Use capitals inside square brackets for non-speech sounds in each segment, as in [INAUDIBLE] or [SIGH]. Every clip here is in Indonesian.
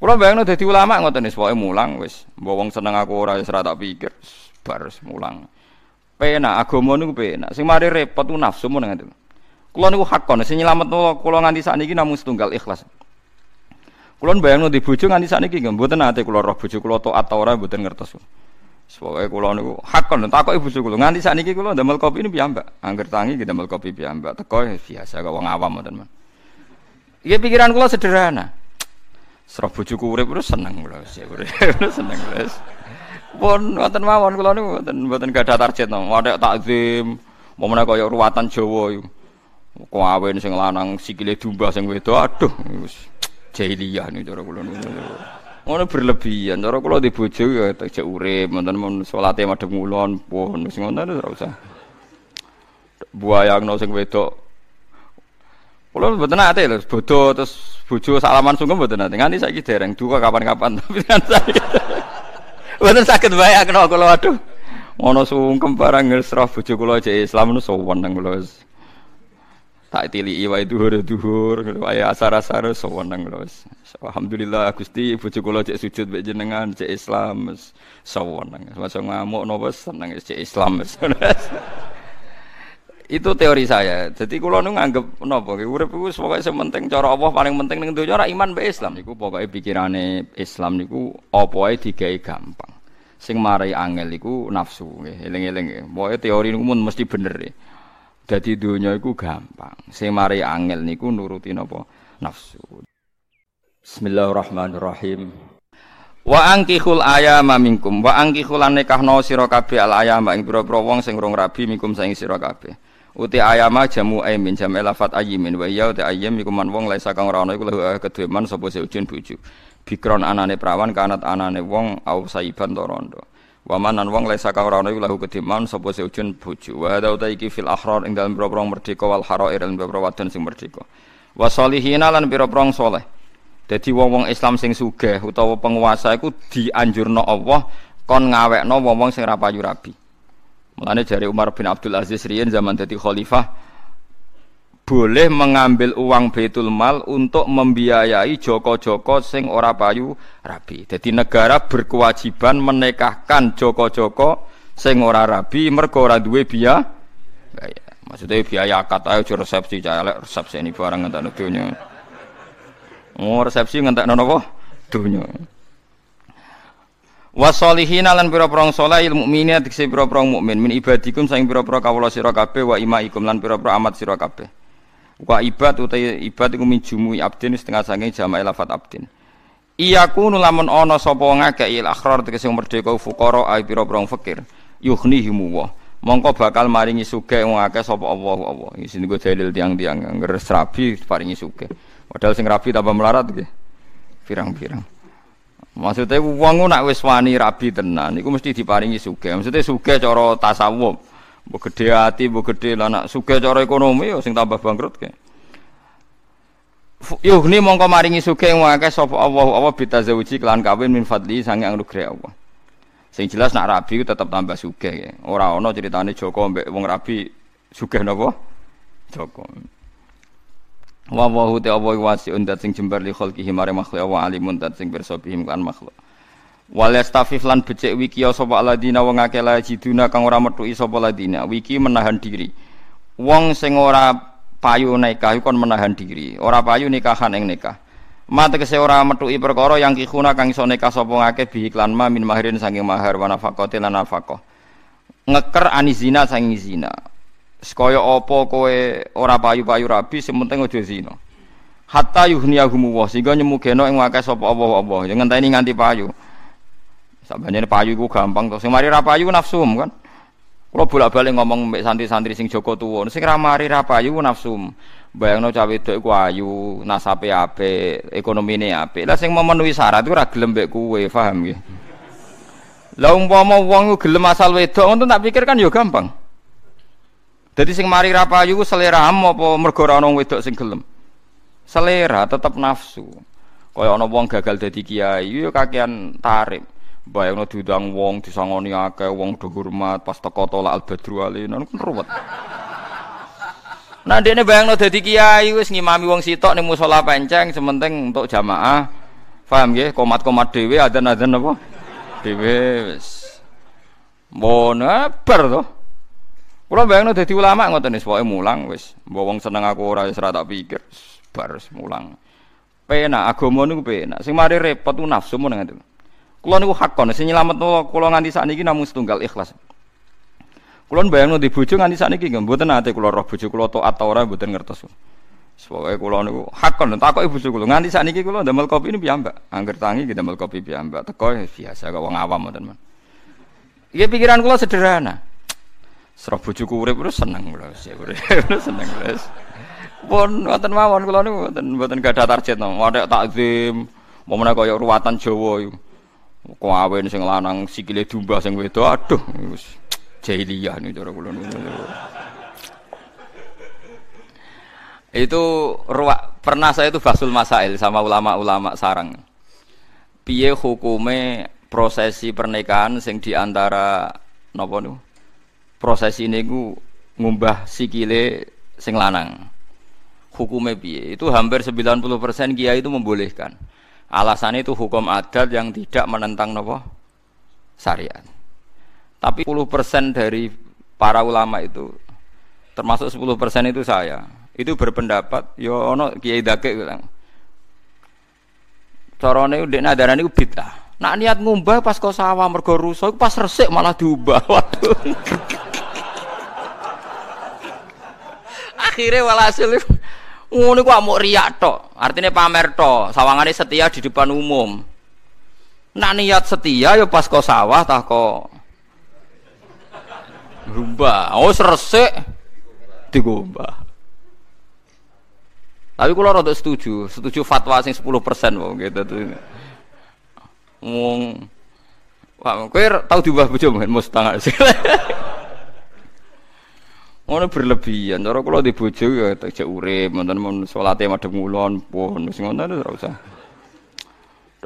Kula bayangno dadi ulama ngoten wis pokoke mulang wis. Mbok wong seneng aku ora wis tak pikir bar mulang. Penak agama niku penak. Sing mari repot ku nafsu mun ngoten. Kula niku hakon sing nyelametno kula nganti sakniki namung setunggal ikhlas. Kula bayangno di bojo nganti sakniki nggih mboten ate kula roh bojo kula taat ta ora mboten ngertos. Pokoke kula niku hakon takoki bojo kula nganti sakniki kula ndamel kopi ini piyambak. Angger tangi kita ndamel kopi piyambak. Teko biasa kok wong awam mboten. Iya pikiran kula sederhana. Serah bojoku urip terus seneng kula wis [LAUGHS] urip seneng wis. Pun wonten mawon kula niku mboten mboten gadah target no. Wadek takzim, momene kaya ruwatan Jawa iku. Kawin sing lanang sikile domba sing wedok aduh wis jahiliyah niku cara kula niku. Ngono berlebihan. Cara kula di bojo ya tak urip, mboten mun salate madhep ngulon pun wis ngono ora usah. Buayangno sing wedok Kulo mboten nate lho, bodho terus bojo salaman sungkem mboten nate. Nganti saiki dereng duka kapan-kapan [LAUGHS] tapi kan saya. Mboten saged bayangno kula aduh. Ngono sungkem barang ngesrah bojo kula jek Islam nu sowan nang kula. Tak tiliki wae dhuwur-dhuwur, wae asar-asar sowan nang kula. Alhamdulillah Gusti bojo kula jek sujud mek jenengan jek Islam sowan nang. Masa ngamuk napa seneng jek Islam. [LAUGHS] Itu teori saya. Jadi kalau nu nganggep nopo, urip iku pokoke sementing cara Allah paling penting ning donya ora iman be Islam. Iku pokoke pikirane Islam niku apa ae digawe gampang. Sing marai angel iku nafsu nggih, eling-eling nggih. Teori niku mesti bener nggih. Dadi donya gampang. Sing marai angel niku nuruti napa? Nafsu. Bismillahirrahmanirrahim. Wa angkihul ayama minkum wa angkihul nikahno sira kabeh al ayama ing pira-pira wong sing rong rabi minkum saing sira kabeh. Uti ayama jamu aimin jam elafat ayimin wa iya uti ayam iku man wong laisa kang ora ana iku lahu kedue man sapa seujun bojo. Bikron anane prawan kanat anane wong au saiban to rondo. Wa manan wong laisa kang ora ana iku lahu kedue man sapa seujun bojo. Wa hada uti iki fil ahrar ing dalem pira merdeka wal harair lan pira wadon sing merdeka. Wa salihina lan pira-pira saleh. Dadi wong-wong Islam sing sugih utawa penguasa iku dianjurno Allah kon ngawekno wong-wong sing ra payu rabi. Mulane jari Umar bin Abdul Aziz riyen zaman jadi khalifah boleh mengambil uang Baitul Mal untuk membiayai joko-joko sing ora payu rabi. Jadi negara berkewajiban menikahkan joko-joko sing ora rabi mergo ora duwe biaya. Maksudnya biaya akad ayo resepsi calek resepsi ini barang ngentek donya. Oh resepsi ngentek napa? Donya. Wasolihina lan pira-pira saleh ilmu mukminin dikse pira-pira mukmin min ibadikum saing pira-pira kawula sira kabeh wa imaikum lan pira-pira amat sira kabeh. Wa ibad utai ibad iku min jumui abdin setengah sange jamaah lafat abdin. Iyaku lamun ana sapa ngakei il akhrar tegese merdeka fuqara ai pira-pira fakir. Yughnihimu wa. Mongko bakal maringi sugih wong akeh sapa Allah Allah. Iki sing dalil tiang-tiang ngger paringi sugih. Padahal sing rabi tambah melarat nggih. Pirang-pirang. Maksudnya wong nak wis wani rabi tenan iku mesti diparingi sugih. Maksudnya sugih cara tasawuf. Mbok gedhe ati, mbok gedhe lan nak ekonomi ya sing tambah bangkrut ke. Yuhni mongko maringi sugih wong akeh sapa Allah Allah bitazawuji kelan kawin min fadli sange anugerah Allah. Sing jelas nak rabi tetep tambah sugih ya. Ora ana ceritane Joko mbek wong rabi sugih napa? Joko. Wa wa ta wa wasiun dat sing jembar li khalqihi mare makhluk wa alimun dat sing pirsa bihim kan makhluk. Wal yastafif lan becik wiki sapa aladina wong akeh la jiduna kang ora metuki sapa ladina wiki menahan diri. Wong sing ora payu nikah kon menahan diri. Ora payu nikahan ing nikah. Mate kese ora metuki perkara yang kikuna kang iso nikah sapa ngakeh bi iklan ma min mahirin saking mahar wa nafaqati lan nafaqah. Ngeker anizina saking zina Sekaya apa kowe ora payu-payu rabi sing penting aja zina. Hatta yuhniyahum wa sehingga nyemugeno ing akeh sapa Allah Allah. Ya ngenteni nganti payu. Sabane payu iku gampang to. Sing mari ra payu nafsum kan. Kula bolak-balik ngomong mbek santri-santri sing Joko tuwa, sing ra mari ra payu nafsum. Bayangno cawe wedok iku ayu, nasabe apik, ekonomine apik. Lah sing memenuhi syarat iku ora gelem mbek kowe, paham nggih? Lah umpama wong gelem asal wedok ngono tak pikir kan ya gampang. Jadi sing mari ra payu ku selera am apa mergo ora wedok sing gelem. Selera tetep nafsu. Kaya ana wong gagal dadi kiai yo kakean tarif. Bayangno diundang wong disangoni akeh wong do hormat pas teko tolak al badru alinan kan ruwet. Nah dene bayangno dadi kiai wis ngimami wong sitok ning musala penceng sementing untuk jamaah Paham nggih? Komat-komat dhewe adzan-adzan apa? Dhewe wis. Mon bar. Kula bayangno dadi ulama ngoten wis pokoke mulang wis. Mbok wong seneng aku ora wis tak pikir. Bar mulang. Penak agama niku penak. Sing mari repot ku nafsu mun ngoten. Kula niku hakon sing nyelametno kula nganti sakniki namung setunggal ikhlas. Kula bayangno di bojo nganti sakniki nggih mboten ate kula roh bojo kula taat ta ora mboten ngertos. Pokoke kula niku hakon takoki bojo kula nganti sakniki kula ndamel kopi ini piyambak. Angger tangi kita ndamel kopi piyambak. Teko biasa kok wong awam mboten. Iya pikiran kula sederhana. Serah bojoku urip terus seneng kula sih urip seneng wis. Pun wonten mawon kula niku mboten mboten gadah target no. Wadah takzim, momene kaya ruwatan Jawa iku. Kawin sing lanang sikile domba sing wedok aduh wis jahiliyah niku cara kula. Itu ruwak pernah saya itu basul masail sama ulama-ulama sarang. Piye hukume prosesi pernikahan sing di antara napa niku? Proses ini ku ngumbah sikile sing lanang. Hukumnya piye? Itu hampir 90% kiai itu membolehkan. Alasannya itu hukum adat yang tidak menentang nopo syariat. Tapi 10% dari para ulama itu termasuk 10% itu saya. Itu berpendapat yo ono kiai dake bilang. Carane ndek nadarane ku bid'ah. Nak niat ngumbah pas kau sawah mergo rusak pas resik malah diubah. [LAUGHS] Waduh. Akhirnya walhasil ngono ku amuk riak tok. Artinya pamer tok. Sawangane setia di depan umum. Nak niat setia ya pas kau sawah tah kok rumba. Oh resik digombah. Tapi kalau rada setuju. Setuju fatwa sing 10% wong gitu tuh. Wong Wah, kowe tau diubah bojo mungkin mustang [LAUGHS] Ngono berlebihan. Cara kula di bojo ya tak urip, wonten mun salate madhep ngulon pun wis ngono ora usah.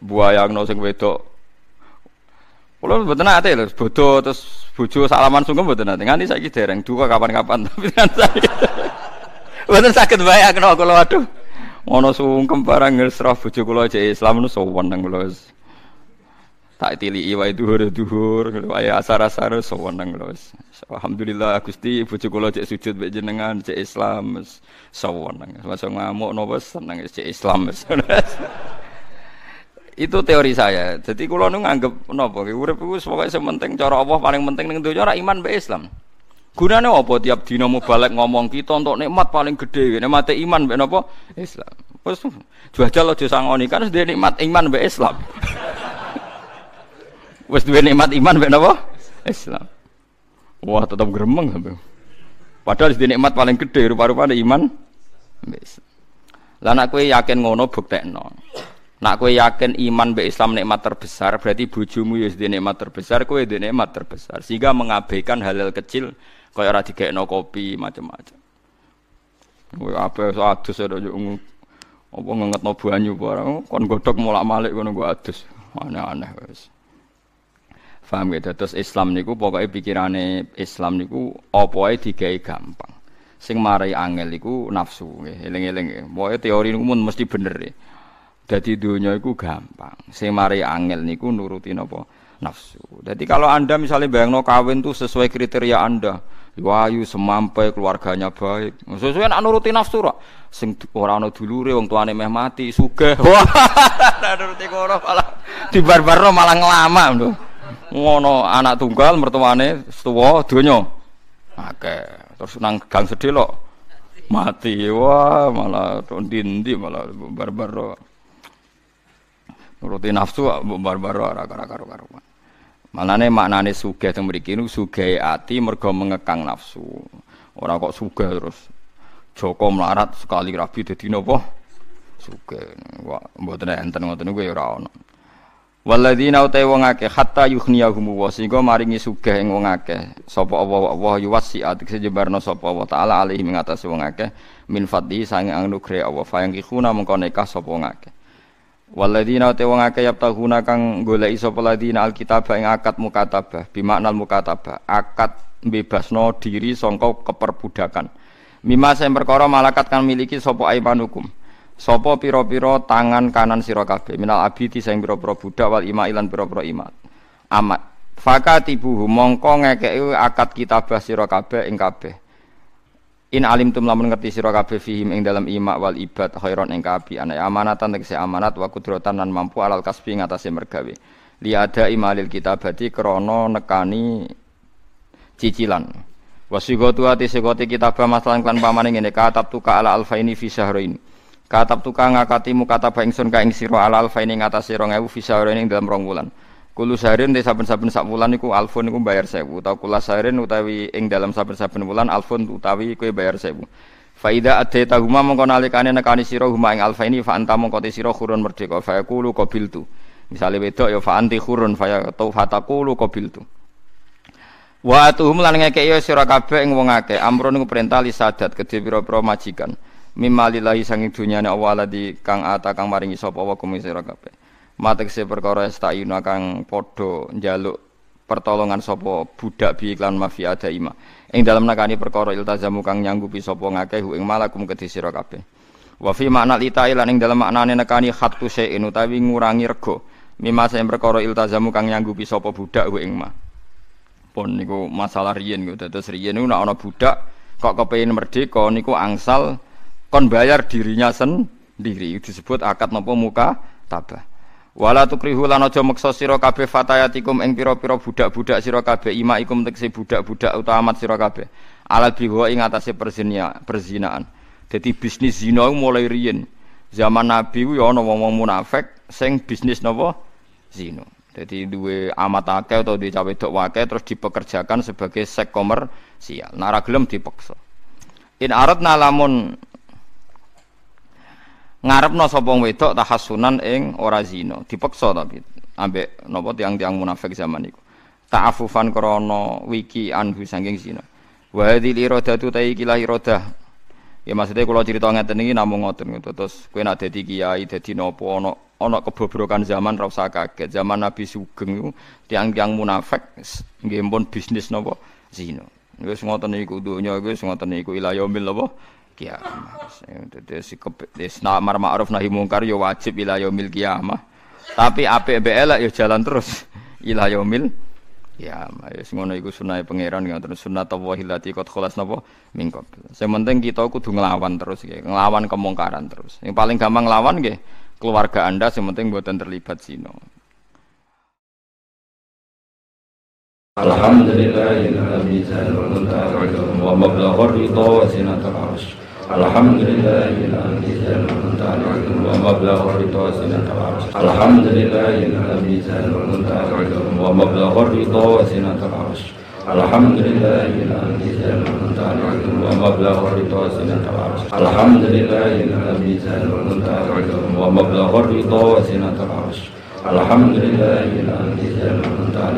Buayangno sing wedok. Kula mboten ate lho, bodho terus bojo salaman sungkem mboten ate. Nganti saiki dereng duka kapan-kapan [LAUGHS] tapi kan saya. [LAUGHS] Mboten saged bayangno kula waduh. Ngono sungkem barang ngesrah bojo kula jek Islam nu sowan nang tak tili wae dhuwur dhuwur wae asar-asar sewenang lho alhamdulillah Gusti bojo kula cek sujud mek jenengan cek Islam sewenang masa ngamuk napa seneng cek Islam [LAUGHS] itu teori saya. Jadi kula nu nganggep napa urip iku pokoke sementing cara Allah paling penting ning donya ora iman be Islam. Gunane apa tiap dina balik ngomong kita untuk nikmat paling gede nikmat iman be napa? Islam. Wis jual aja sangoni kan nikmat iman be Islam [LAUGHS] Wes duwe nikmat iman mek napa? Islam. Wah, tetap gremeng sampe. Padahal di nikmat paling gede rupa-rupane iman. Wis. Lah nek kowe yakin ngono buktekno. Nak kowe yakin iman be Islam nikmat terbesar, berarti bojomu ya di nikmat terbesar, kowe di nikmat terbesar. Sehingga mengabaikan hal-hal kecil kaya ora digekno kopi macam-macam. Kowe apa adus ada yo apa ngengetno banyu barang kon godhok molak-malik ngono go adus. Aneh-aneh wis. Faham ya? Terus Islam niku pokoknya pikirane Islam niku apa ae digawe gampang. Sing marai angel niku nafsu nggih, eling-eling nggih. Pokoke teori niku mun mesti bener ya. Dadi dunia iku gampang. Sing marai angel niku nuruti napa? Nafsu. Jadi kalau Anda misalnya bayangno kawin tuh sesuai kriteria Anda, wayu semampai keluarganya baik. Sesuai nak nuruti nafsu ra. Sing ora ana dulure wong tuane meh mati, sugih. [LAUGHS] Wah, [LAUGHS] nuruti kono malah dibarbarno malah ngelama lho ngono anak tunggal mertuane tuwa donya akeh terus nang gang sedih lo mati wah malah ndi malah barbaro nuruti nafsu barbaro ora karo karo Malane maknane sugih teng mriki niku sugih ati mergo mengekang nafsu. Ora kok sugih terus Joko melarat sekali rabi dadi napa? Sugih. Wah, mboten enten ngoten niku ya. Waladina utai wong akeh hatta yughniyahum wa sehingga maringi sugih ing wong akeh. Sapa Allah Allah yuwasi atik sejebarno sapa Allah taala alaihi ing atas wong akeh. Min fadli sange anugrah Allah. Fa yang kikuna mengko nekah sapa wong akeh. Waladina utai wong akeh yabtaguna kang goleki sapa ladina alkitab ing akad mukatabah. Bimakna mukatabah. Akad bebasno diri sangka keperbudakan. Mima sing perkara malakat kang miliki sapa aimanukum Sopo piro-piro tangan kanan sira kabeh minal abidi sing pira-pira budak wal ima ilan pira-pira imat. Amat. Fakatibuhu mongko ngekeki akad kitabah sira kabeh ing kabeh. In alim tum lamun ngerti sira kabeh fihim ing dalam ima wal ibad khairon ing kabi ana amanatan tegese amanat wa kudratan lan mampu alal kasbi ngatasé mergawe. Li ada imalil kitabati krana nekani cicilan. Wasigatu ati sigoti kitabah masalan klan pamane ngene katab tuka ala alfaini fi syahrain. Katab tukang ngakati mukataba ingsun ka ing sira ala alfa ini ngatasi 2000 visa ing dalam rong wulan. Kulu saharin te saben-saben sak wulan iku alfun iku bayar 1000 utawa kula saharin utawi ing dalam saben-saben wulan alfun utawi kowe bayar 1000. Faida adaita huma mongko nalikane nekani sira huma ing alfa ini fa anta mongko te sira khurun merdeka fa yaqulu qabiltu. Misale wedok ya fa anti khurun fa ya fataqulu qabiltu. Wa atuhum lan ngekeki sira kabeh ing wong akeh amrun iku perintah li sadat kedhe pira-pira majikan mimalillahi sanging dunyane Allah di kang ata kang maringi sapa wa kum sira kabeh. Matekse perkara estayuna kang padha njaluk pertolongan sapa budak bi iklan mafia ada ima ing dalam nakani perkara iltazamu kang nyanggupi sapa ngakeh ing malakum kedhi sira kabeh. Wa fi makna litai lan ing dalam maknane nekani khattu syai'in utawi ngurangi rego mimma sing perkara iltazamu kang nyanggupi sapa budak ing ma. Pun niku masalah riyen niku dados riyen niku nek ana budak kok kepengin merdeka niku angsal kon bayar dirinya sendiri. Disebut akad nopo muka tabah. Wala tukrihu lan aja meksa sira kabeh fatayatikum ing pira-pira budak-budak sira kabeh ima ikum tekse budak-budak utamat sira kabeh. Alal biwa ing atase perzinia perzinaan. Dadi bisnis zina mulai riyen. Zaman nabi ku ya ana wong-wong munafik sing bisnis napa zina. Jadi duwe amat akeh atau duwe cawe dok wake terus dipekerjakan sebagai sek komersial. Nara gelem dipaksa. In arat nalamun ngarepno sapa wedok tahassunan ing ora zina. Dipeksa tapi ambek napa tiang-tiang munafik zaman iku ta'affufan krana wiki anhu saking zina. Wa hadhil iradatu ta iki iradah. Ya maksudnya kalau cerita ngeten iki namung ngoten gitu terus kowe nek dadi kiai dadi napa ana ana kebobrokan zaman ra usah kaget. Zaman Nabi Sugeng iku tiang-tiang munafik nggih bisnis napa zina. Wis ngoten iku donya wis ngoten iku ila yaumil apa kiamah. Dadi wis amar ma'ruf nahi mungkar ya wajib ila yaumil kiamah. Tapi apik mbek elek ya jalan terus [LAUGHS] ila yaumil kiamah. Wis ngono iku sunah pangeran ngoten sunat Allah lati qad khalas napa mingkop. Sing penting kita kudu nglawan terus nggih, nglawan kemungkaran terus. Yang paling gampang nglawan nggih keluarga Anda sing penting mboten terlibat zina. Alhamdulillah wa ridha wa sinatul arsh. الحمد لله الذي زال المنتهى ومبلغ الرضا سنة العرش الحمد لله الذي زال المنتهى ومبلغ الرضا سنة العرش الحمد لله الذي زال المنتهى ومبلغ الرضا سنة العرش الحمد لله الذي زال المنتهى ومبلغ الرضا سنة العرش الحمد لله الذي زال المنتهى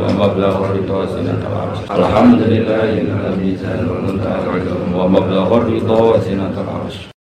ومبلغ الرضا سنة العرش. الحمد لله الذي زال المنتهى ومبلغ الرضا سنة العرش.